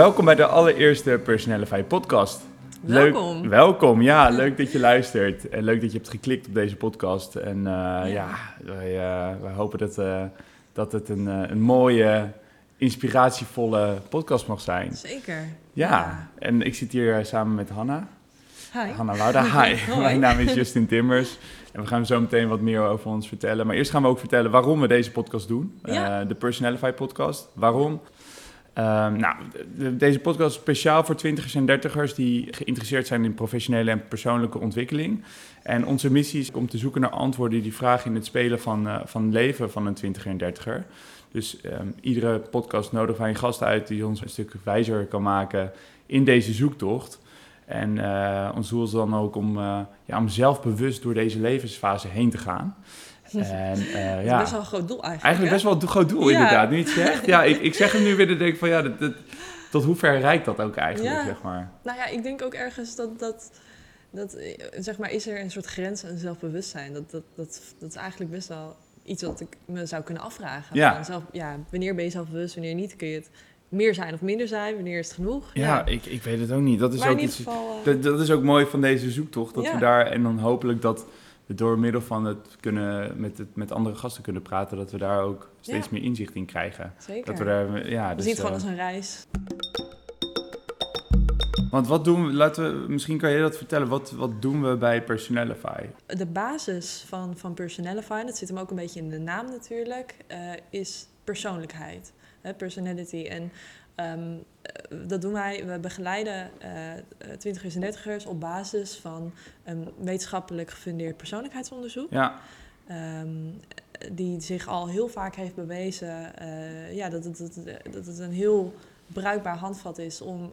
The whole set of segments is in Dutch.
Welkom bij de allereerste Personalify podcast. Welkom. Leuk, welkom, ja. Leuk dat je luistert. En leuk dat je hebt geklikt op deze podcast. En uh, ja. ja, wij, uh, wij hopen dat, uh, dat het een, een mooie, inspiratievolle podcast mag zijn. Zeker. Ja, ja. en ik zit hier samen met Hanna. Hi. Hanna Wouda, hi. Mijn naam is Justin Timmers. En we gaan zo meteen wat meer over ons vertellen. Maar eerst gaan we ook vertellen waarom we deze podcast doen. Ja. de Personalify podcast. Waarom? Um, nou, de, deze podcast is speciaal voor twintigers en dertigers die geïnteresseerd zijn in professionele en persoonlijke ontwikkeling. En onze missie is om te zoeken naar antwoorden die vragen in het spelen van, uh, van leven van een twintiger en dertiger. Dus um, iedere podcast nodigen wij een gast uit die ons een stuk wijzer kan maken in deze zoektocht. En uh, ons doel is dan ook om, uh, ja, om zelfbewust door deze levensfase heen te gaan. En, uh, ja. best wel een groot doel eigenlijk. Eigenlijk best wel een groot doel, ja. inderdaad. Het zegt. Ja, ik, ik zeg hem nu weer en denk van ja, dat, dat, tot hoe ver reikt dat ook eigenlijk, ja. zeg maar. Nou ja, ik denk ook ergens dat, dat, dat, zeg maar, is er een soort grens aan zelfbewustzijn. Dat, dat, dat, dat is eigenlijk best wel iets wat ik me zou kunnen afvragen. Ja. Zelf, ja, wanneer ben je zelfbewust, wanneer niet? Kun je het meer zijn of minder zijn? Wanneer is het genoeg? Ja, ja. Ik, ik weet het ook niet. Dat is maar ook iets, geval... Uh... dat, dat is ook mooi van deze zoektocht. Dat Ja. we daar, en dan hopelijk dat door middel van het kunnen met, het, met andere gasten kunnen praten, dat we daar ook steeds Ja. meer inzicht in krijgen. Zeker. Dat we daar, ja, dus, zien het gewoon eh, als een reis. Want wat doen we, laten we, misschien kan je dat vertellen, wat, wat doen we bij Personalify? De basis van, van Personalify, dat zit hem ook een beetje in de naam natuurlijk, eh, is persoonlijkheid. Hè, personality. En ehm, eh, dat doen wij, we begeleiden eh twintigers en dertigers op basis van een wetenschappelijk gefundeerd persoonlijkheidsonderzoek. Ja, Ehm, die zich al heel vaak heeft bewezen eh, ja, dat, het, dat, het- dat het een heel bruikbaar handvat is om,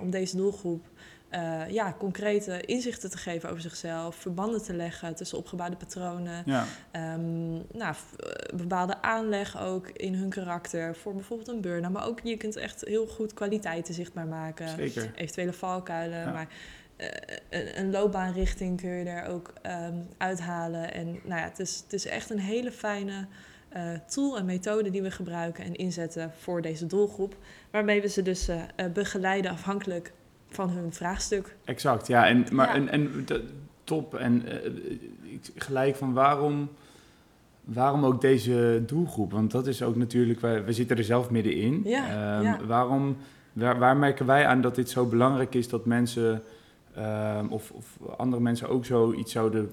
om deze doelgroep eh, ja, concrete inzichten te geven over zichzelf, verbanden te leggen tussen opgebouwde patronen, ja, Ehm, nou, eh, bepaalde aanleg ook in hun karakter voor bijvoorbeeld een burn-out. Maar ook je kunt echt heel goed kwaliteiten zichtbaar maken. zeker. Eventuele valkuilen. Ja. Maar eh, een, een loopbaanrichting kun je er ook ehm, uithalen. En nou ja, het is, het is echt een hele fijne tool en methode die we gebruiken en inzetten voor deze doelgroep. Waarmee we ze dus begeleiden afhankelijk van hun vraagstuk. Exact, ja. En, maar, Ja. En, en top. En eh, ik, gelijk van waarom, waarom ook deze doelgroep? Want dat is ook natuurlijk, wij, we zitten er zelf middenin. Ja, Ehm, ja. Waarom, waar, waar merken wij aan dat dit zo belangrijk is dat mensen... ehm, of, of andere mensen ook zoiets zouden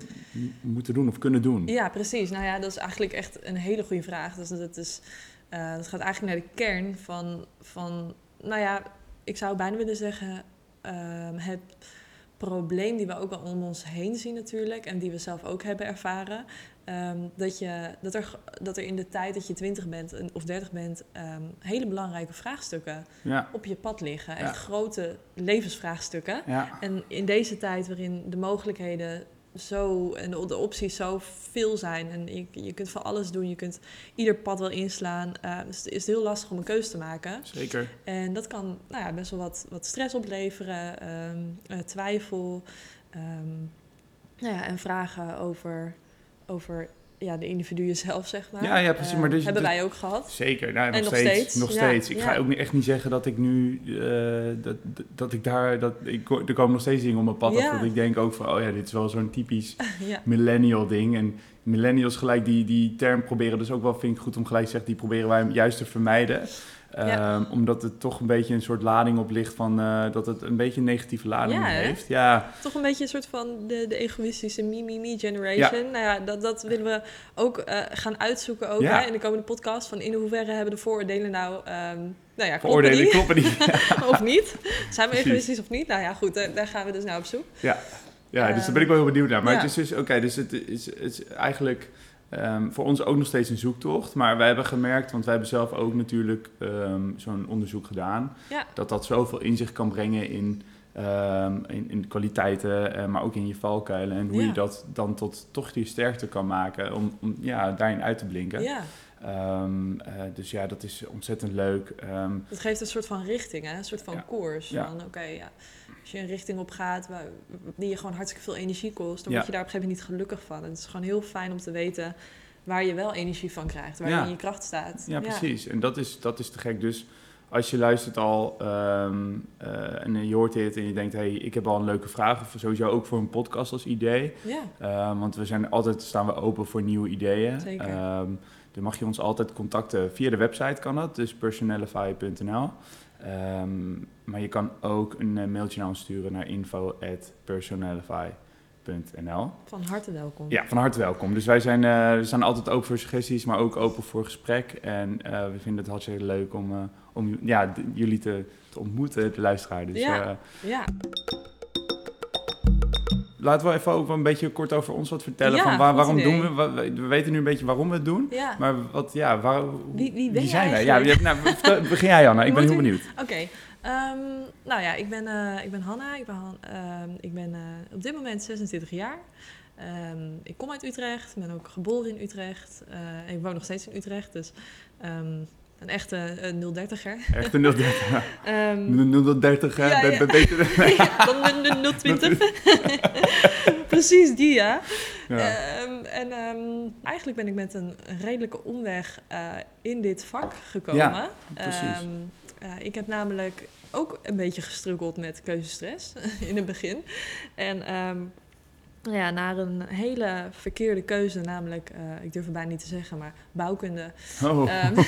moeten doen of kunnen doen. Ja, precies. Nou ja, dat is eigenlijk echt een hele goede vraag. Dus dat, is, eh, dat gaat eigenlijk naar de kern van, van, nou ja, ik zou bijna willen zeggen, het probleem die we ook wel om ons heen zien natuurlijk en die we zelf ook hebben ervaren. ehm, dat, je, dat, er, dat er in de tijd dat je 20 bent en- of 30 bent, ehm, hele belangrijke vraagstukken Ja, op je pad liggen. Ja. Echt grote levensvraagstukken. ja, En in deze tijd waarin de mogelijkheden zo en de, opties zo veel zijn en je, je kunt van alles doen, je kunt ieder pad wel inslaan, eh, dus het is heel lastig om een keuze te maken. zeker. En dat kan nou ja, best wel wat, wat stress opleveren, ehm, eh, twijfel ehm, nou ja, en vragen over, over ja, de individuen zelf, zeg maar. Ja, ja, precies, maar dus- hebben dus- wij ook gehad. Zeker, nou, nog, En nog steeds, steeds, Nog ja, steeds. Ik ja. ga ook niet, echt niet zeggen dat ik nu, eh, dat, dat- ik daar, dat, ik, er komen nog steeds dingen op mijn pad af dat ik denk ook van, oh ja, dit is wel zo'n typisch millennial ding. En millennials gelijk, die, die term proberen dus ook wel, vind ik goed om gelijk te zeggen, die proberen wij juist te vermijden. Ja. Ehm, omdat het toch een beetje een soort lading op ligt van, eh, dat het een beetje een negatieve lading Ja, hè? heeft. Ja, Toch een beetje een soort van de, de egoïstische me-me-me generation. Nou ja, dat, dat willen we ook eh, gaan uitzoeken ook, hè, in de komende podcast. Van in hoeverre hebben de vooroordelen nou... ehm nou ja, kloppen die? kloppen niet. of niet? Zijn we egoïstisch of niet? Nou ja, goed, daar, daar gaan we dus naar op zoek. Ja, ja dus daar ben ik wel heel benieuwd naar. Maar het is dus, oké, dus het is, het is eigenlijk ehm, voor ons ook nog steeds een zoektocht. Maar wij hebben gemerkt, want wij hebben zelf ook natuurlijk ehm, zo'n onderzoek gedaan, Ja. dat dat zoveel inzicht kan brengen in, ehm, in, in kwaliteiten, eh, maar ook in je valkuilen. En hoe Ja. je dat dan tot toch je sterkte kan maken, om, om ja, daarin uit te blinken. Ja, eh, dus ja, dat is ontzettend leuk. Ehm, het geeft een soort van richting, hè? een soort van Ja. koers. Ja. Van oké, ja, als je een richting op gaat waar, die je gewoon hartstikke veel energie kost, dan Ja. word je daar op een gegeven moment niet gelukkig van. En het is gewoon heel fijn om te weten waar je wel energie van krijgt, waar Ja. je in je kracht staat. Ja, precies. En dat is, dat is te gek. Dus als je luistert al ehm, eh, en je hoort dit en je denkt, hey, ik heb al een leuke vraag, of sowieso ook voor een podcast als idee. Ja, Ehm, want we zijn altijd, staan we open voor nieuwe ideeën. Zeker. Ehm, dan mag je ons altijd contacten via de website kan dat, dus personalify.nl. Ehm, maar je kan ook een eh, mailtje naar ons sturen naar info.personalify.nl. van harte welkom. Ja, van harte welkom. Dus wij zijn, eh, we staan altijd open voor suggesties, maar ook open voor gesprek. En eh, we vinden het hartstikke leuk om, om ja, jullie te, te ontmoeten, de luisteraar. Dus Ja. Ja, laten we even ook een beetje kort over ons wat vertellen. Ja, van waar, waarom idee. doen we, we? We weten nu een beetje waarom we het doen. ja. Maar wat, ja, waar, Wie- wie ben je zijn wij? Ja, nou, begin jij, Anna. Ik ben heel benieuwd. Oké, ehm, nou ja, ik ben, eh, ik ben Hanna. Ik ben, Han- ehm, ik ben eh, op dit moment 26 jaar. Ehm, ik kom uit Utrecht, ben ook geboren in Utrecht. Eh, en ik woon nog steeds in Utrecht, dus een echte eh, 030er. Echt een 030. Ehm 030, hè? Ja, ja. be- beter. ja, dan de, de 020. Precies die, ja. Ja. Ehm, en ehm, eigenlijk ben ik met een redelijke omweg eh, in dit vak gekomen. Ja, precies. Ehm, eh, ik heb namelijk ook een beetje gestruggeld met keuzestress in het begin. En ja, na een hele verkeerde keuze, namelijk, eh, ik durf het bijna niet te zeggen, maar bouwkunde, Oh. Ehm,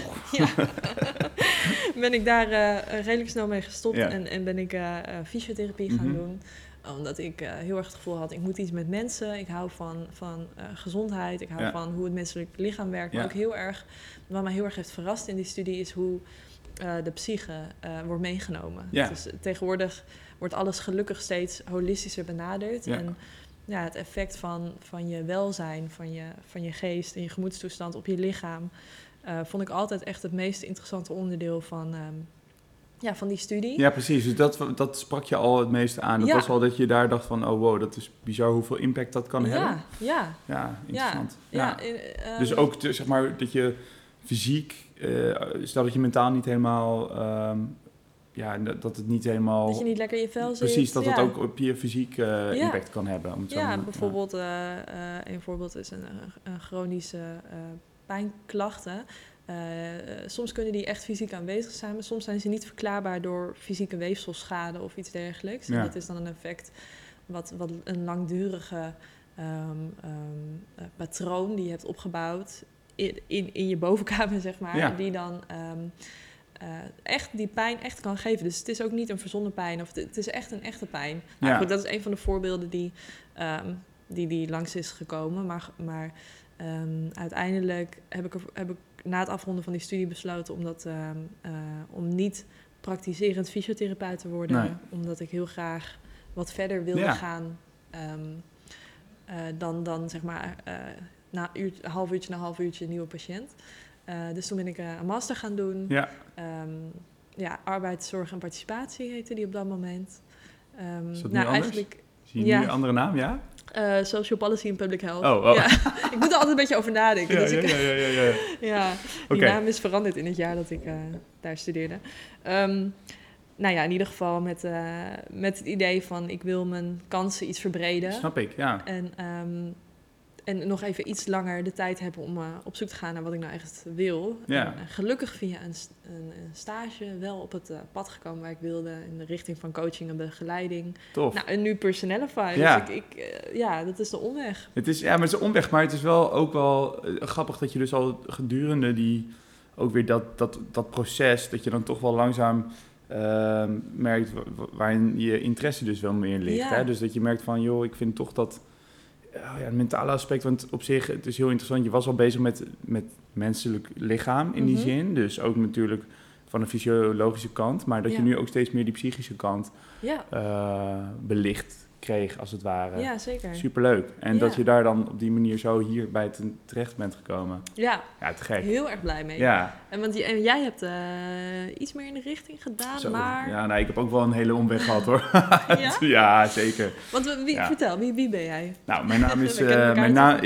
ja. ben ik daar eh, redelijk snel mee gestopt Ja. en, en ben ik eh, fysiotherapie gaan Mhm. doen. Omdat ik heel erg het gevoel had, ik moet iets met mensen. Ik hou van, van gezondheid. Ik hou Ja. van hoe het menselijk lichaam werkt. Maar ook heel erg, wat mij heel erg heeft verrast in die studie, is hoe de psyche wordt meegenomen. Ja. Dus tegenwoordig wordt alles gelukkig steeds holistischer benaderd. Ja. En ja, het effect van, van je welzijn, van je, van je geest en je gemoedstoestand op je lichaam, eh, vond ik altijd echt het meest interessante onderdeel van, ehm, ja, van die studie. Ja, precies. Dus dat, dat sprak je al het meeste aan. Dat Ja. was al dat je daar dacht van, oh wow, dat is bizar hoeveel impact dat kan hebben. ja, ja, Ja, interessant. ja. Ja. eh, Dus ehm, ook te- zeg maar dat je fysiek, eh, stel dat je mentaal niet helemaal, ehm, ja, dat, dat het niet helemaal, dat je niet lekker in je vel zit. precies, dat ja. het ook op je fysiek Ja. impact kan hebben. Om zo Ja, bijvoorbeeld, eh, eh, een voorbeeld is een, een chronische pijnklachten. Soms kunnen die echt fysiek aanwezig zijn, maar soms zijn ze niet verklaarbaar door fysieke weefselschade of iets dergelijks. En dat is dan een effect wat, wat een langdurige ehm, ehm, eh, patroon die je hebt opgebouwd in, in, in je bovenkamer, zeg maar, Ja. die dan ehm, eh, echt die pijn echt kan geven. Dus het is ook niet een verzonnen pijn, of het, is echt een echte pijn. Nou, Ja. goed, dat is een van de voorbeelden die, ehm, die, die langs is gekomen. Maar, maar ehm, uiteindelijk heb ik, er, heb ik na het afronden van die studie besloten om, dat, ehm, eh, om niet praktiserend fysiotherapeut te worden. Nee. Omdat ik heel graag wat verder wilde Ja. gaan eh, dan, dan zeg maar na half uurtje na half uurtje een nieuwe patiënt. Eh, dus toen ben ik eh, een master gaan doen. Ja, Ehm, ja, arbeidszorg en participatie heette die op dat moment. Is dat nou, eigenlijk zie je Ja. nu een andere naam, ja? eh, social policy en public health. Oh, oh. Ja, ik moet er altijd een beetje over nadenken. Ja, dus ja, ik, ja, ja, ja, ja. ja, die naam is veranderd in het jaar dat ik daar studeerde. Ehm, nou ja, in ieder geval met, met het idee van ik wil mijn kansen iets verbreden. Snap ik, ja. En, en nog even iets langer de tijd hebben om eh, op zoek te gaan naar wat ik nou echt wil. Ja. En, eh, gelukkig via een, st- een, een stage wel op het eh, pad gekomen waar ik wilde. In de richting van coaching en begeleiding. Tof. Nou, en nu Personalify. Ja. Dus ik, ik, ja, dat is de omweg. Het is, ja, maar het is een omweg, maar het is wel ook wel grappig dat je dus al gedurende die, ook weer dat, dat, dat proces, dat je dan toch wel langzaam ehm, merkt wa- wa- waarin je interesse dus wel meer ligt. Ja. Hè? Dus dat je merkt van, joh, ik vind toch dat, ja, het mentale aspect, want op zich, het is heel interessant, je was al bezig met, met menselijk lichaam in die Mhm. zin, dus ook natuurlijk van de fysiologische kant, maar dat je nu ook steeds meer die psychische kant Ja, eh, belicht kreeg, als het ware. ja zeker. Superleuk. En Ja. dat je daar dan op die manier zo hier bij ten- terecht bent gekomen. Ja, Ja, te gek. heel erg blij mee. Ja, En, want, en jij hebt eh, iets meer in de richting gedaan, zo. maar... ja nee, ik heb ook wel een hele omweg gehad hoor. Ja? ja, zeker. Want wie, Ja. vertel, wie, wie ben jij? Nou, mijn naam is, eh, mijn, naam,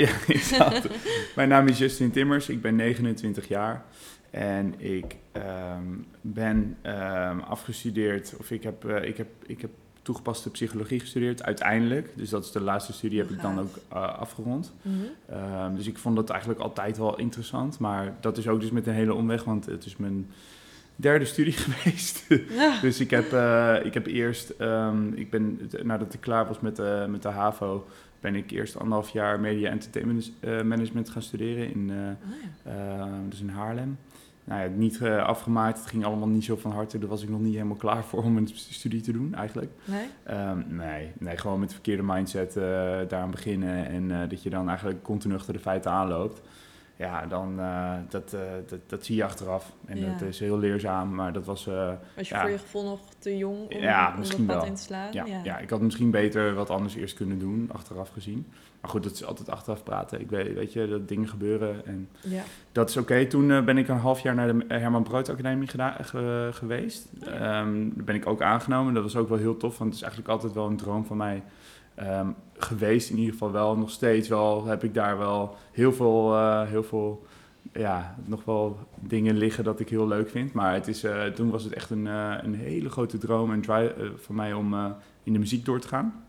mijn naam is Justin Timmers. Ik ben 29 jaar. En ik ehm, ben ehm, afgestudeerd, of ik heb, eh, ik, heb, ik heb toegepaste psychologie gestudeerd, uiteindelijk. Dus dat is de laatste studie, heb ik dan ook eh, afgerond. Mhm. Ehm, dus ik vond dat eigenlijk altijd wel interessant. Maar dat is ook dus met een hele omweg, want het is mijn derde studie geweest. Ja. dus ik heb, eh, ik heb eerst, ehm, ik ben, nadat ik klaar was met, de met de HAVO, ben ik eerst anderhalf jaar media entertainment management gaan studeren in, Oh ja. eh, dus in Haarlem. Nou ja, niet eh, afgemaakt, het ging allemaal niet zo van harte. Daar was ik nog niet helemaal klaar voor om een studie te doen eigenlijk. Nee? Ehm, nee, nee, gewoon met de verkeerde mindset eh daaraan beginnen en eh, dat je dan eigenlijk continu achter de feiten aanloopt. Ja, dan uh, dat, uh, dat, dat zie je achteraf. En Ja. dat is heel leerzaam, maar dat was... Uh, Was je Ja. voor je gevoel nog te jong om, Ja, om misschien dat pad in te slaan? ja, ja. ik had misschien beter wat anders eerst kunnen doen, achteraf gezien. Maar goed, dat is altijd achteraf praten. Ik weet, weet je, dat dingen gebeuren en Ja. dat is oké. Toen ben ik een half jaar naar de Herman Brood Academie ge- geweest. Ehm, daar ben ik ook aangenomen. Dat was ook wel heel tof, want het is eigenlijk altijd wel een droom van mij ehm, geweest. In ieder geval wel, nog steeds wel, heb ik daar wel heel veel, eh, heel veel, ja, nog wel dingen liggen dat ik heel leuk vind. Maar het is, eh, toen was het echt een, eh, een hele grote droom en drive voor mij om in de muziek door te gaan.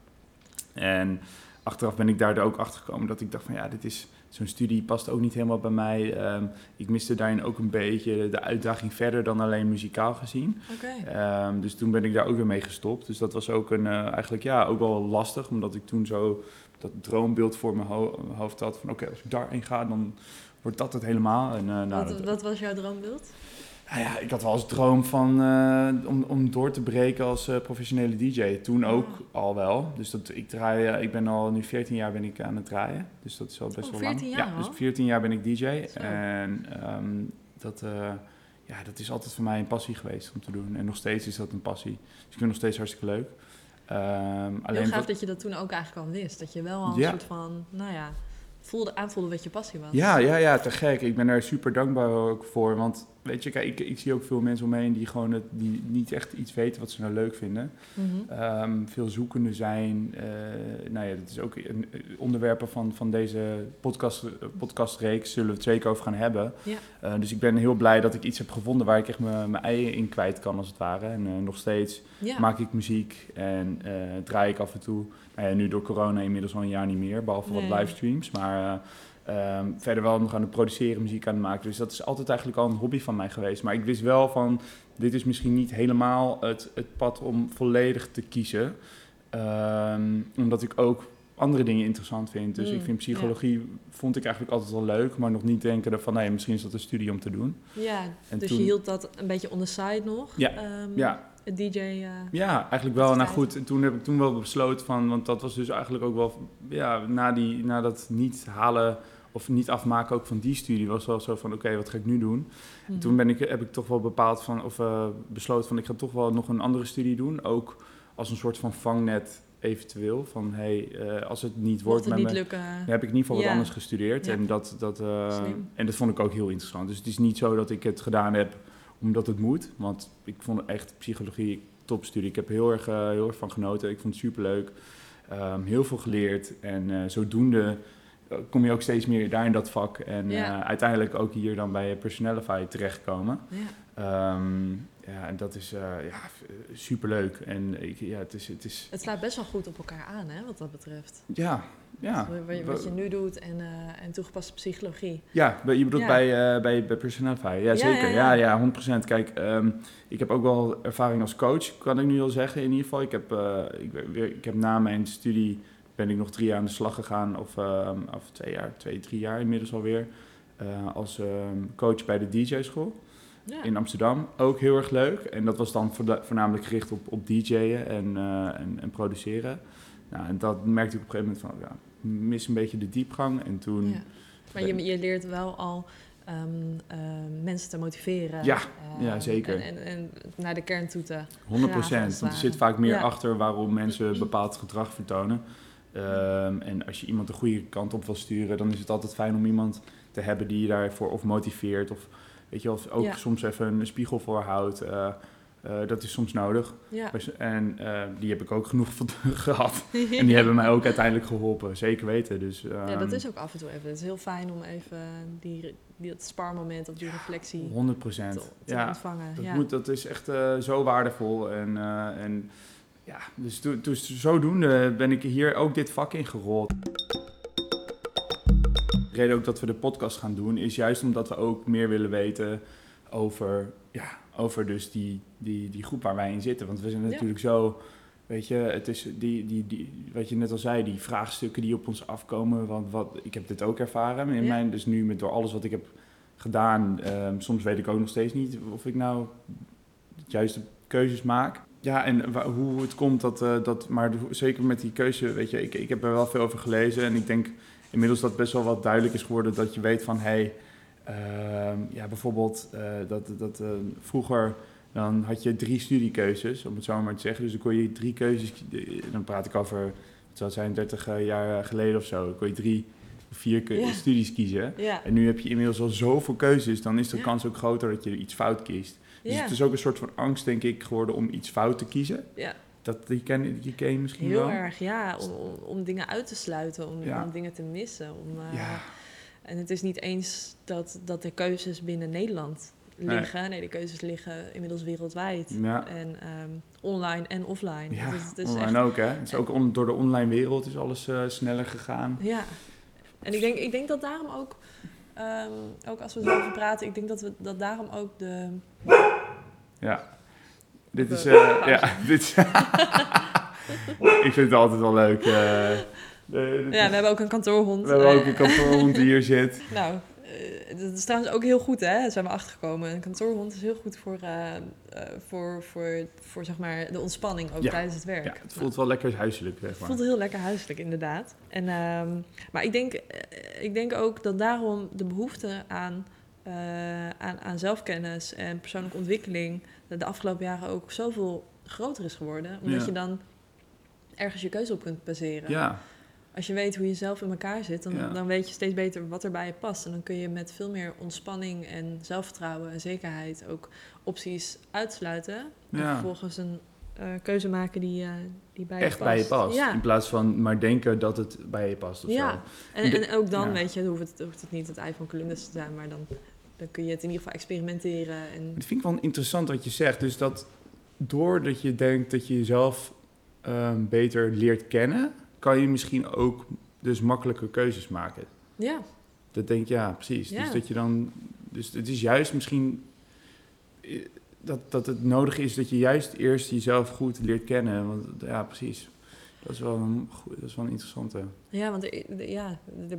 En achteraf ben ik daar ook achter gekomen dat ik dacht van ja, dit is zo'n studie past ook niet helemaal bij mij. Ehm, ik miste daarin ook een beetje de uitdaging verder dan alleen muzikaal gezien. Ehm, dus toen ben ik daar ook weer mee gestopt. Dus dat was ook een, eh, eigenlijk ja, ook wel lastig, omdat ik toen zo dat droombeeld voor mijn ho- hoofd had van oké, als ik daarheen ga, dan wordt dat het helemaal. En, eh, nou, wat, dat- wat was jouw droombeeld? Nou ja, ik had wel als droom van, eh, om, om door te breken als eh, professionele DJ. Toen ook al wel. Dus dat, ik, draai, eh, ik ben al nu 14 jaar ben ik aan het draaien. Dus dat is al best Oh, wel 14 lang. jaar ja, dus al? 14 jaar ben ik DJ. Zo. En ehm, dat, ja, dat is altijd voor mij een passie geweest om te doen. En nog steeds is dat een passie. Dus ik vind het nog steeds hartstikke leuk. Ehm, Heel gaaf dat je dat toen ook eigenlijk al wist. Dat je wel al een Ja. soort van, nou ja, voelde, aanvoelde wat je passie was. Ja, ja, ja, te gek. Ik ben daar super dankbaar ook voor. Want weet je, kijk, ik, ik zie ook veel mensen omheen die gewoon het, die niet echt iets weten wat ze nou leuk vinden. Mhm. Ehm, veel zoekende zijn. eh, nou ja, dat is ook een een onderwerpen van, van deze podcast, eh, podcastreeks. Zullen we het zeker over gaan hebben. Ja. Eh, dus ik ben heel blij dat ik iets heb gevonden waar ik echt mijn mijn eieren in kwijt kan, als het ware. En eh, nog steeds Ja. maak ik muziek en eh, draai ik af en toe. Nou ja, nu door corona inmiddels al een jaar niet meer, behalve Nee. wat livestreams. Maar eh, ehm, verder wel nog aan het produceren, muziek aan het maken. Dus dat is altijd eigenlijk al een hobby van mij geweest. Maar ik wist wel van, dit is misschien niet helemaal het, het pad om volledig te kiezen. Ehm, omdat ik ook andere dingen interessant vind. Dus Mm, ik vind psychologie, vond ik eigenlijk altijd wel leuk. Maar nog niet denken van, nee, misschien is dat een studie om te doen. ja, En dus toen- je hield dat een beetje on the side nog. Ja, ehm, Ja, Het DJ. eh, Ja, eigenlijk wel. Nou goed, en toen heb ik toen wel besloten van, want dat was dus eigenlijk ook wel, ja, na, die, na dat niet halen of niet afmaken ook van die studie, was wel zo van, oké, wat ga ik nu doen? mhm. Toen ben ik, heb ik toch wel bepaald van, of eh, besloten van, ik ga toch wel nog een andere studie doen, ook als een soort van vangnet eventueel, van, hey, eh, als het niet wordt het met niet me, lukken. dan heb ik in ieder geval wat anders gestudeerd. Ja. En, dat, dat, eh, en dat vond ik ook heel interessant. Dus het is niet zo dat ik het gedaan heb omdat het moet. Want ik vond echt psychologie topstudie. Ik heb heel erg, heel erg van genoten. Ik vond het superleuk. Ehm, heel veel geleerd. En zodoende kom je ook steeds meer daar in dat vak. En Ja. eh, uiteindelijk ook hier dan bij Personalify terechtkomen. Ja. Ehm, ja, en dat is eh ja, superleuk. En ik, ja, het is... Het is Het slaat best wel goed op elkaar aan, hè, wat dat betreft. ja, ja. Wat, je- wat je nu doet en, eh, en toegepaste psychologie. Ja, je bedoelt Ja. bij, eh, bij, bij Personalify. Ja, Ja, zeker. ja, Ja, ja. ja, 100%. Kijk, ehm, ik heb ook wel ervaring als coach, kan ik nu al zeggen in ieder geval. Ik heb, eh, ik, ik heb na mijn studie ben ik nog drie jaar aan de slag gegaan, of, ehm, of twee jaar, twee, drie jaar inmiddels alweer, eh, als ehm, coach bij de DJ-school Ja. in Amsterdam. Ook heel erg leuk. En dat was dan voornamelijk gericht op, op DJ'en en, eh, en, en produceren. Nou, en dat merkte ik op een gegeven moment van, ja, mis een beetje de diepgang. En toen... Ja. Maar je, je leert wel al ehm, ehm, mensen te motiveren. Ja, ja, zeker. En, en, en naar de kern toe te 100 graven, als het Want er zit vaak meer achter waarom mensen bepaald gedrag vertonen. Ehm, en als je iemand de goede kant op wil sturen, dan is het altijd fijn om iemand te hebben die je daarvoor of motiveert. Of weet je, of ook Ja. soms even een spiegel voor houdt. Eh, eh, dat is soms nodig. Ja. En eh, die heb ik ook genoeg van gehad. En die hebben mij ook uiteindelijk geholpen, zeker weten. Dus, ja, dat ehm, is ook af en toe even. Het is heel fijn om even die, die, dat sparmoment of die reflectie 100 te, procent. te Ja, ontvangen. Dat, ja. moet, dat is echt zo waardevol. En, en ja, dus, to- dus zodoende ben ik hier ook dit vak in gerold. De reden ook dat we de podcast gaan doen is juist omdat we ook meer willen weten over ja, over dus die, die, die groep waar wij in zitten. Want we zijn Ja. natuurlijk zo, weet je, het is die, die, die, wat je net al zei, die vraagstukken die op ons afkomen. Want wat, ik heb dit ook ervaren in Ja. mijn, dus nu met door alles wat ik heb gedaan, ehm, soms weet ik ook nog steeds niet of ik nou de juiste keuzes maak. Ja, en hoe het komt dat, eh, dat maar zeker met die keuze, weet je, ik, ik heb er wel veel over gelezen en ik denk inmiddels dat best wel wat duidelijk is geworden dat je weet van, hé, hey, ehm, ja, bijvoorbeeld eh, dat, dat eh, vroeger dan had je drie studiekeuzes, om het zo maar te zeggen. Dus dan kon je drie keuzes, dan praat ik over, wat zou het zijn, 30 jaar geleden of zo, dan kon je drie of vier studies kiezen. En nu heb je inmiddels al zoveel keuzes, dan is de kans ook groter dat je iets fout kiest. Dus Ja. het is ook een soort van angst, denk ik, geworden om iets fout te kiezen. ja. Dat, die, ken, die ken je misschien Heel wel. erg, ja. Om, dingen uit te sluiten, om, Ja. om dingen te missen. Om, eh, Ja, En het is niet eens dat, dat de keuzes binnen Nederland liggen. Nee, de keuzes liggen inmiddels wereldwijd. ja. En ehm, online en offline. ja Dus het is online echt- ook, hè. Het is ook on- door de online wereld is alles eh, sneller gegaan. Ja. En ik denk, ik denk dat daarom ook, ehm, ook als we erover praten, ik denk dat, we, dat daarom ook de... Ja. Dit is, eh, ja, dit is- ik vind het altijd wel leuk. eh, Ja, is- we hebben ook een kantoorhond. we hebben ook een kantoorhond die hier zit. Nou, dat is trouwens ook heel goed, hè? Daar zijn we achtergekomen. Een kantoorhond is heel goed voor, eh, eh, voor, voor, voor zeg maar, de ontspanning ook Ja. tijdens het werk. Ja, het Nou, voelt wel lekker huiselijk, zeg het maar. voelt heel lekker huiselijk, inderdaad. En, ehm, maar ik denk, eh, ik denk ook dat daarom de behoefte aan, eh, aan, aan zelfkennis en persoonlijke ontwikkeling de, de afgelopen jaren ook zoveel groter is geworden. Omdat Ja. je dan ergens je keuze op kunt baseren. Ja, Als je weet hoe je zelf in elkaar zit, dan, Ja. dan weet je steeds beter wat er bij je past. En dan kun je met veel meer ontspanning en zelfvertrouwen en zekerheid ook opties uitsluiten. En Ja. vervolgens een eh, keuze maken die, eh, die bij je echt past. bij je past. Ja. In plaats van maar denken dat het bij je past of Ja. zo. En, en ook dan, weet je, hoeft het, hoeft het niet het ei van Columbus te zijn, maar dan, dan kun je het in ieder geval experimenteren. En, Het vind ik wel interessant wat je zegt. Dus dat doordat je denkt dat je jezelf ehm, beter leert kennen, kan je misschien ook dus makkelijker keuzes maken. ja, Dat denk ik, ja, precies. Ja. Dus dat je dan. Dus het is juist misschien. eh, Dat, dat het nodig is dat je juist eerst jezelf goed leert kennen. Want ja, precies. Dat is wel een, dat is wel een interessante. ja want er- ja, er-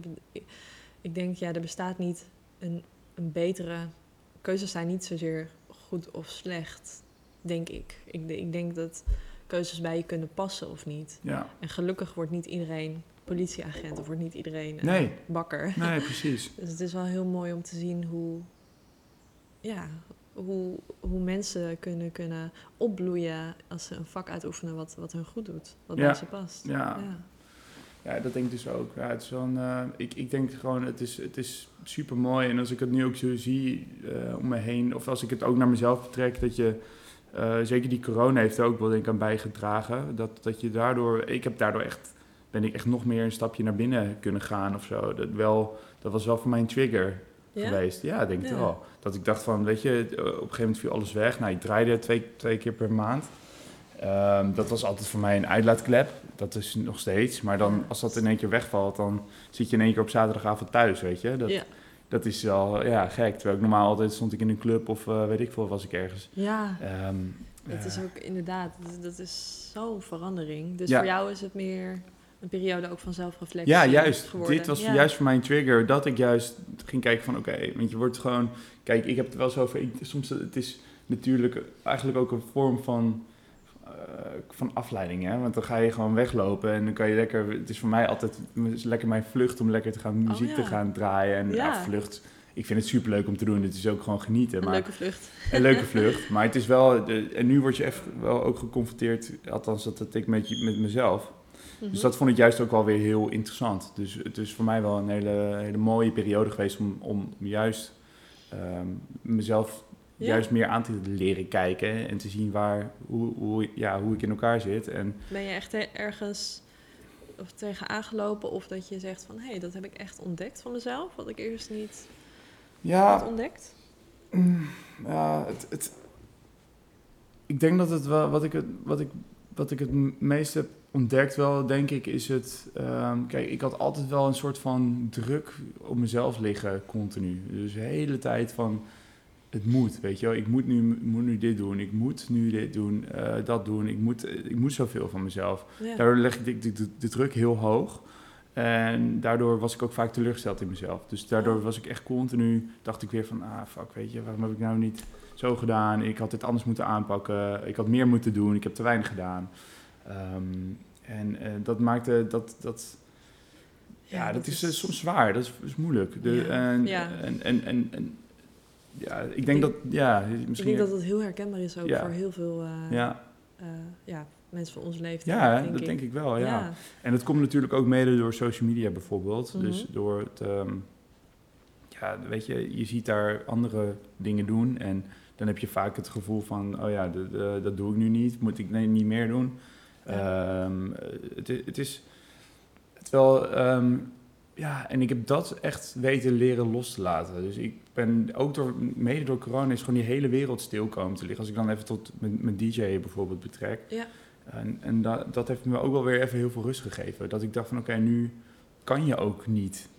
ik denk, ja, er bestaat niet een, een betere... Keuzes zijn niet zozeer goed of slecht, denk ik. ik. Ik denk dat keuzes bij je kunnen passen of niet. Ja, En gelukkig wordt niet iedereen politieagent of wordt niet iedereen eh, Nee. bakker. nee, precies. Dus het is wel heel mooi om te zien hoe, ja, hoe, hoe mensen kunnen, kunnen opbloeien als ze een vak uitoefenen wat, wat hun goed doet, wat Ja. bij ze past. Ja. Ja, dat denk ik dus ook. Ja, het is wel eh, ik, ik denk gewoon, het is, het is super mooi. En als ik het nu ook zo zie eh, om me heen, of als ik het ook naar mezelf betrek, dat je, eh, zeker die corona heeft er ook wel denk ik aan bijgedragen. Dat, dat je daardoor, ik heb daardoor echt, ben ik echt nog meer een stapje naar binnen kunnen gaan of zo. Dat, wel, dat was wel voor mij een trigger Ja? geweest. Ja, ik denk Ja. wel. Dat ik dacht van, weet je, op een gegeven moment viel alles weg. Nou, ik draaide twee, twee keer per maand. Ehm, dat was altijd voor mij een uitlaatklep. Dat is nog steeds. Maar dan, als dat in één keer wegvalt, dan zit je in één keer op zaterdagavond thuis, weet je. Dat, ja. Dat is wel, ja, gek. Terwijl ik normaal altijd stond ik in een club of eh, weet ik veel, was ik ergens. ja, Ehm, het is ook inderdaad, dat, dat is zo'n verandering. Dus Ja. voor jou is het meer een periode ook van zelfreflectie Ja, juist. geworden. Dit was Ja. juist voor mij een trigger dat ik juist ging kijken van oké, want je wordt gewoon, kijk, ik heb het wel zo over, ik, soms het is natuurlijk eigenlijk ook een vorm van, van afleiding, hè? want dan ga je gewoon weglopen en dan kan je lekker, het is voor mij altijd lekker mijn vlucht om lekker te gaan muziek Oh, te ja. gaan draaien en ja. Ja. vlucht. Ik vind het superleuk om te doen. Het is ook gewoon genieten. Een maar leuke vlucht. een leuke vlucht. Maar het is wel. de- en nu word je echt wel ook geconfronteerd. Althans, dat ik met, met mezelf. Dus Mhm. dat vond ik juist ook wel weer heel interessant. Dus het is voor mij wel een hele, hele mooie periode geweest om, om juist ehm, mezelf Ja. juist meer aan te leren kijken en te zien waar, hoe, hoe, ja, hoe ik in elkaar zit. En Ben je echt er- ergens of tegen aangelopen of dat je zegt van... hé, hey, dat heb ik echt ontdekt van mezelf, wat ik eerst niet ja, had ontdekt? Mm, Ja, het, het, ik denk dat het wel, wat ik het, wat ik, wat ik het meest heb ontdekt wel, denk ik, is het, ehm, kijk, ik had altijd wel een soort van druk op mezelf liggen, continu. Dus de hele tijd van, het moet, weet je wel. Ik moet nu, moet nu dit doen, ik moet nu dit doen, eh, dat doen. Ik moet, ik moet zoveel van mezelf. Ja. Daardoor leg ik de, de, de- de druk heel hoog. En daardoor was ik ook vaak teleurgesteld in mezelf. Dus daardoor was ik echt continu, dacht ik weer van, ah fuck, weet je, waarom heb ik nou niet zo gedaan? Ik had dit anders moeten aanpakken, ik had meer moeten doen, ik heb te weinig gedaan. Ehm, en eh, dat maakte dat, dat ja, dat, is, eh, soms zwaar, dat is, is moeilijk. De, Ja. En, Ja. En, en, en, en- ja, ik denk dat, ja, Ik misschien... denk dat het heel herkenbaar is ook Ja. voor heel veel eh, ja, eh, ja, mensen van onze leeftijd. ja denk dat ik. denk ik wel, ja. En dat komt natuurlijk ook mede door social media bijvoorbeeld. Mhm. Dus door het, ehm, ja, weet je, je ziet daar andere dingen doen en dan heb je vaak het gevoel van, oh ja, dat doe ik nu niet, moet ik nee, niet meer doen. Ehm, het, het is, terwijl, ehm, ja, en ik heb dat echt weten leren los te laten. Dus ik ben ook door, mede door corona is gewoon die hele wereld stil komen te liggen. Als ik dan even tot mijn, mijn DJ bijvoorbeeld betrek. Ja. En, en da- dat heeft me ook wel weer even heel veel rust gegeven. Dat ik dacht van oké, nu kan je ook niet.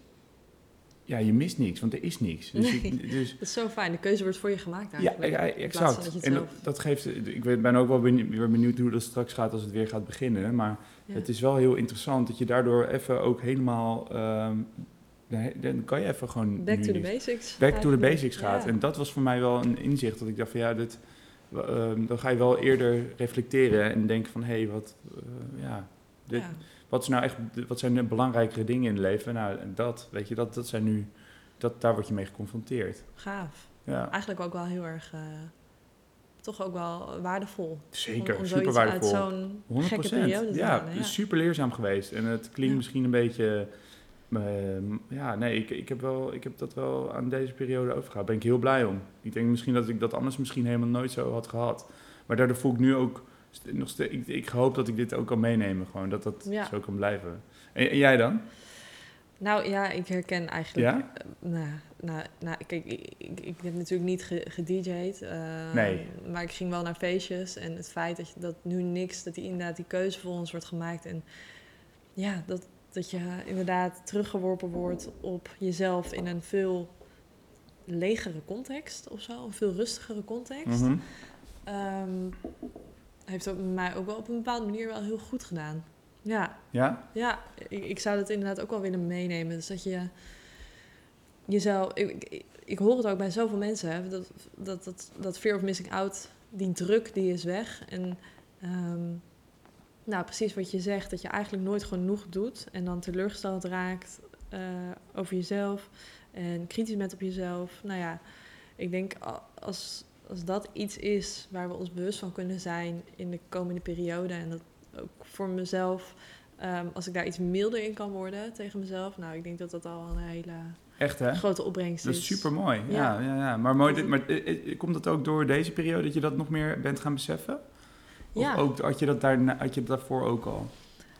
Ja, je mist niks, want er is niks. Dus, Nee. ik, dus Dat is zo fijn. De keuze wordt voor je gemaakt ja, eigenlijk. ja, van exact. dat En dat, dat geeft, ik ben ook wel benieuwd, weer benieuwd hoe dat straks gaat als het weer gaat beginnen. Maar Ja. het is wel heel interessant dat je daardoor even ook helemaal, ehm, dan kan je even gewoon Back to the basics. back to the basics gaat. Ja. En dat was voor mij wel een inzicht dat ik dacht van ja, dit, ehm, dan ga je wel eerder reflecteren en denken van hé, hey, wat, eh, ja, dit, Ja. Wat, is nou echt, wat zijn de belangrijkere dingen in het leven? Nou, dat, weet je, dat, dat zijn nu, dat, daar word je mee geconfronteerd. Gaaf. Ja, Eigenlijk ook wel heel erg, eh, toch ook wel waardevol. zeker, om, om super waardevol. zo'n 100 gekke periode te ja, halen. Ja. super leerzaam geweest. En het klinkt Ja. misschien een beetje, eh, ja, nee, ik, ik, heb wel, ik heb dat wel aan deze periode overgehaald. Daar ben ik heel blij om. Ik denk misschien dat ik dat anders misschien helemaal nooit zo had gehad. Maar daardoor voel ik nu ook nog steeds, ik, ik hoop dat ik dit ook kan meenemen, gewoon dat dat Ja. zo kan blijven. En, en jij dan? Nou ja, ik herken eigenlijk... Ja? eh, nou, nou, nou, kijk, ik, ik, ik heb natuurlijk niet ge- gedj'd. eh, Nee. Maar ik ging wel naar feestjes. En het feit dat, je, dat nu niks, dat die inderdaad die keuze voor ons wordt gemaakt. En ja, dat, dat je inderdaad teruggeworpen wordt op jezelf in een veel legere context of zo. Een veel rustigere context. Ehm, heeft ook mij ook wel op een bepaalde manier wel heel goed gedaan. Ja, Ja? ja, ik, ik zou dat inderdaad ook wel willen meenemen. Dus dat je jezelf... Ik, ik, ik hoor het ook bij zoveel mensen, hè, dat, dat, dat, dat fear of missing out, die druk, die is weg. En ehm, nou, precies wat je zegt, dat je eigenlijk nooit genoeg doet... en dan teleurgesteld raakt eh, over jezelf en kritisch bent op jezelf. Nou ja, ik denk als, als dat iets is waar we ons bewust van kunnen zijn in de komende periode... en dat ook voor mezelf... Ehm, als ik daar iets milder in kan worden tegen mezelf, nou, ik denk dat dat al een hele Echt hè? grote opbrengst Dat is. is super mooi. Ja. Ja. Ja, ja, Maar, mooi, maar eh, eh, komt dat ook door deze periode dat je dat nog meer bent gaan beseffen? Of Ja. ook, had, je dat daarna, had je dat daarvoor ook al?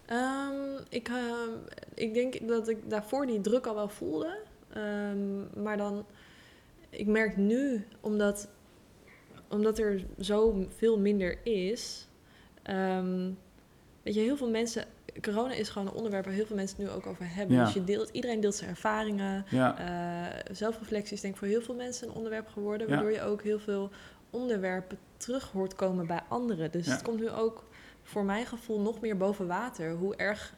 Ehm, ik, ehm, ik denk dat ik daarvoor die druk al wel voelde. Maar dan, ik merk nu, omdat, omdat er zo veel minder is. ehm, weet je, heel veel mensen. Corona is gewoon een onderwerp waar heel veel mensen het nu ook over hebben. Ja. Dus je deelt, iedereen deelt zijn ervaringen. Ja, Eh, zelfreflectie is denk ik voor heel veel mensen een onderwerp geworden. Waardoor je ook heel veel onderwerpen terug hoort komen bij anderen. Dus het komt nu ook voor mijn gevoel nog meer boven water. Hoe erg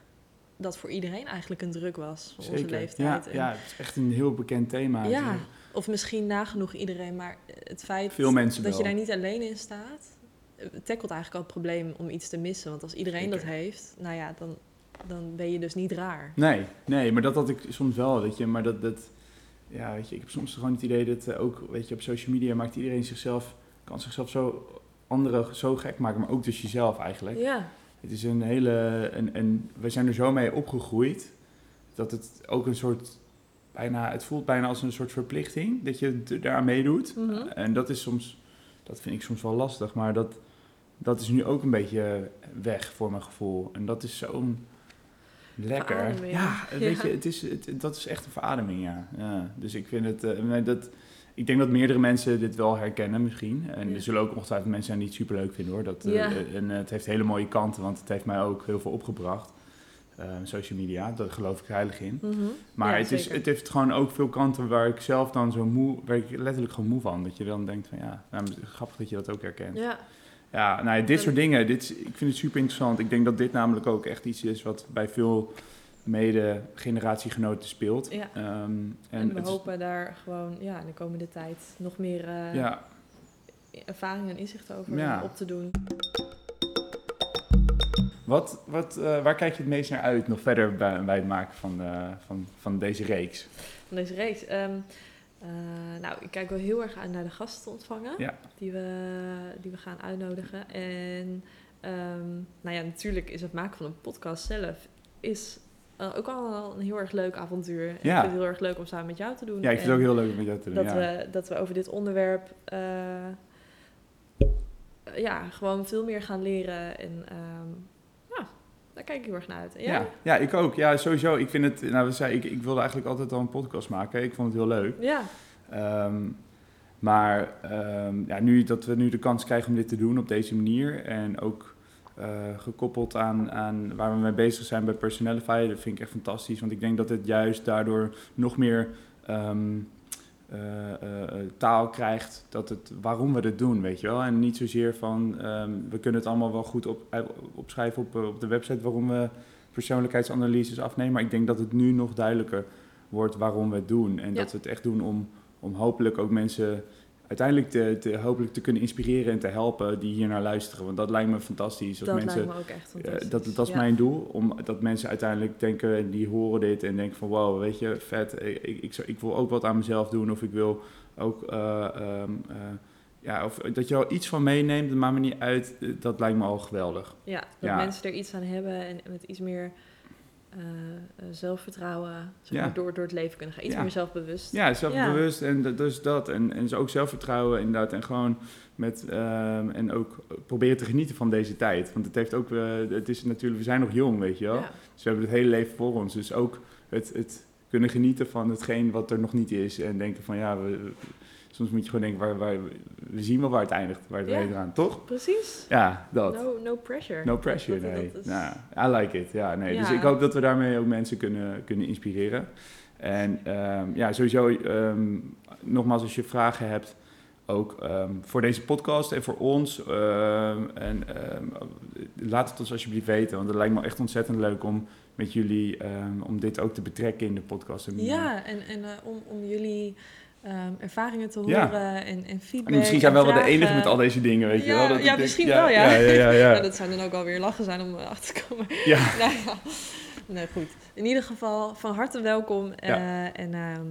dat voor iedereen eigenlijk een druk was. Van onze leeftijd. Ja, En- ja, het is echt een heel bekend thema. ja, of misschien nagenoeg iedereen. Maar het feit Veel dat je daar niet alleen in staat... eh, tackelt eigenlijk al het probleem om iets te missen. Want als iedereen dat heeft, nou ja, dan, dan ben je dus niet raar. Nee, nee, maar dat had ik soms wel, weet je. Maar dat, dat ja, weet je, ik heb soms gewoon het idee dat eh, ook, weet je, op social media maakt iedereen zichzelf, kan zichzelf zo, anderen zo gek maken, maar ook dus jezelf eigenlijk. Ja, Het is een hele, en, en we zijn er zo mee opgegroeid, dat het ook een soort, bijna, het voelt bijna als een soort verplichting, dat je d- daaraan meedoet. Mhm. En dat is soms, dat vind ik soms wel lastig, maar dat, dat is nu ook een beetje weg voor mijn gevoel. En dat is zo'n lekker. Verademing. Ja, weet Ja. je, het is, het, dat is echt een verademing, ja. ja. Dus ik vind het, eh, dat, ik denk dat meerdere mensen dit wel herkennen misschien. En Ja. er zullen ook ongetwijfeld mensen zijn die het superleuk vinden hoor. Dat, eh, eh, en het heeft hele mooie kanten, want het heeft mij ook heel veel opgebracht. Ehm, social media. Daar geloof ik heilig in. Mhm. Maar Ja, het, is, zeker. het heeft gewoon ook veel kanten waar ik zelf dan zo moe, waar ik letterlijk gewoon moe van. Dat je dan denkt van ja, nou, grappig dat je dat ook herkent. Ja, Ja, nou ja, dit soort dingen, dit, ik vind het super interessant. Ik denk dat dit namelijk ook echt iets is wat bij veel mede-generatiegenoten speelt. Ja. Ehm, en, en we is- hopen daar gewoon ja, in de komende tijd nog meer eh, ja, ervaring en inzicht over Ja. op te doen. Wat, wat, eh, waar kijk je het meest naar uit nog verder bij, bij het maken van, eh, van, van deze reeks? Van deze reeks. Ehm, eh, nou, ik kijk wel heel erg uit naar de gasten te ontvangen. Ja. Die, we, die we gaan uitnodigen. En ehm, nou ja, natuurlijk is het maken van een podcast zelf... is ook al een heel erg leuk avontuur. En Ja. Ik vind het heel erg leuk om samen met jou te doen. Ja, ik vind het ook heel leuk om met jou te doen. dat, ja. we, dat we over dit onderwerp... ja, gewoon veel meer gaan leren. En ehm, daar kijk ik heel erg naar uit. Ja, ja, ik ook. Ja, sowieso. Ik vind het, nou, we zei, ik, ik wilde eigenlijk altijd al een podcast maken. Ik vond het heel leuk. Ja, Ehm, maar ehm, ja, nu dat we nu de kans krijgen om dit te doen op deze manier en ook eh, gekoppeld aan, aan waar we mee bezig zijn bij Personalify, dat vind ik echt fantastisch. Want ik denk dat het juist daardoor nog meer eh, taal krijgt dat het, waarom we dit doen, weet je wel. En niet zozeer van, ehm, we kunnen het allemaal wel goed op, eh, opschrijven op, eh, op de website waarom we persoonlijkheidsanalyses afnemen. Maar ik denk dat het nu nog duidelijker wordt waarom we het doen. En Ja. dat we het echt doen om, om hopelijk ook mensen uiteindelijk te, te, hopelijk te kunnen inspireren en te helpen die hier naar luisteren. Want dat lijkt me fantastisch. dat mensen, lijkt me ook echt eh, fantastisch. dat, dat is Ja. mijn doel. Om, dat mensen uiteindelijk denken, die horen dit en denken van wow, weet je, vet. Ik, ik, wil ook wat aan mezelf doen. Of ik wil ook, eh, ehm, eh, ja, of dat je er iets van meeneemt, dat maakt me niet uit. Dat lijkt me al geweldig. Ja, dat Ja. mensen er iets aan hebben en met iets meer eh, eh, zelfvertrouwen zeg Ja. maar, door, door het leven kunnen gaan. Iets Ja. meer zelfbewust. Ja, zelfbewust en dus dat. En, en dus ook zelfvertrouwen inderdaad. En gewoon met, ehm, en ook proberen te genieten van deze tijd. Want het heeft ook, eh, het is natuurlijk, we zijn nog jong, weet je wel. Ja. Dus we hebben het hele leven voor ons. Dus ook het, het kunnen genieten van hetgeen wat er nog niet is. En denken van ja, we- soms moet je gewoon denken, waar, waar, we zien wel waar het eindigt. Waar het Ja. heen gaat, toch? Precies. Ja, dat. No, no pressure. No pressure, Dat- nee. dat is- Nou, I like it. Ja, nee. Dus ik hoop dat we daarmee ook mensen kunnen, kunnen inspireren. En ehm, ja, sowieso, ehm, nogmaals, als je vragen hebt, ook ehm, voor deze podcast en voor ons. en laat het ons alsjeblieft weten, want het lijkt me echt ontzettend leuk om met jullie, om dit ook te betrekken in de podcast. En, Ja, en, en eh, om, om jullie ehm, ervaringen te Ja. horen en, en feedback. en misschien zijn we wel de enige met al deze dingen, weet je Ja, wel? Dat ja, denk- misschien wel, ja. Ja, ja, ja. ja. Ja, dat zou dan ook alweer lachen zijn om erachter te komen. Ja. nou nee, goed. In ieder geval van harte welkom. eh, en ehm,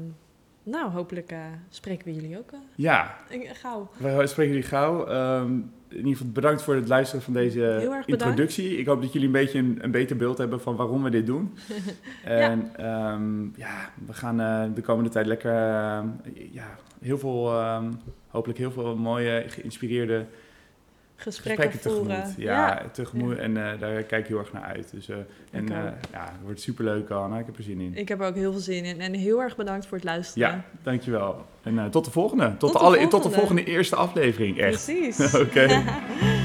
nou, hopelijk eh, spreken we jullie ook eh, ja, gauw. We spreken jullie gauw. Ehm, in ieder geval bedankt voor het luisteren van deze introductie. Ik hoop dat jullie een beetje een, een beter beeld hebben van waarom we dit doen. en ja, ja we gaan eh, de komende tijd lekker ehm, ja, heel veel, ehm, hopelijk heel veel mooie, geïnspireerde Gesprekken, tegemoet. Ja, tegemoet. En eh, daar kijk ik heel erg naar uit. Dus, eh, en eh, ja, het wordt superleuk, Anna. Ik heb er zin in. Ik heb er ook heel veel zin in. En heel erg bedankt voor het luisteren. Ja, dankjewel. En tot de volgende. Tot, Tot de alle, tot de volgende. volgende eerste aflevering, echt. Precies. Oké.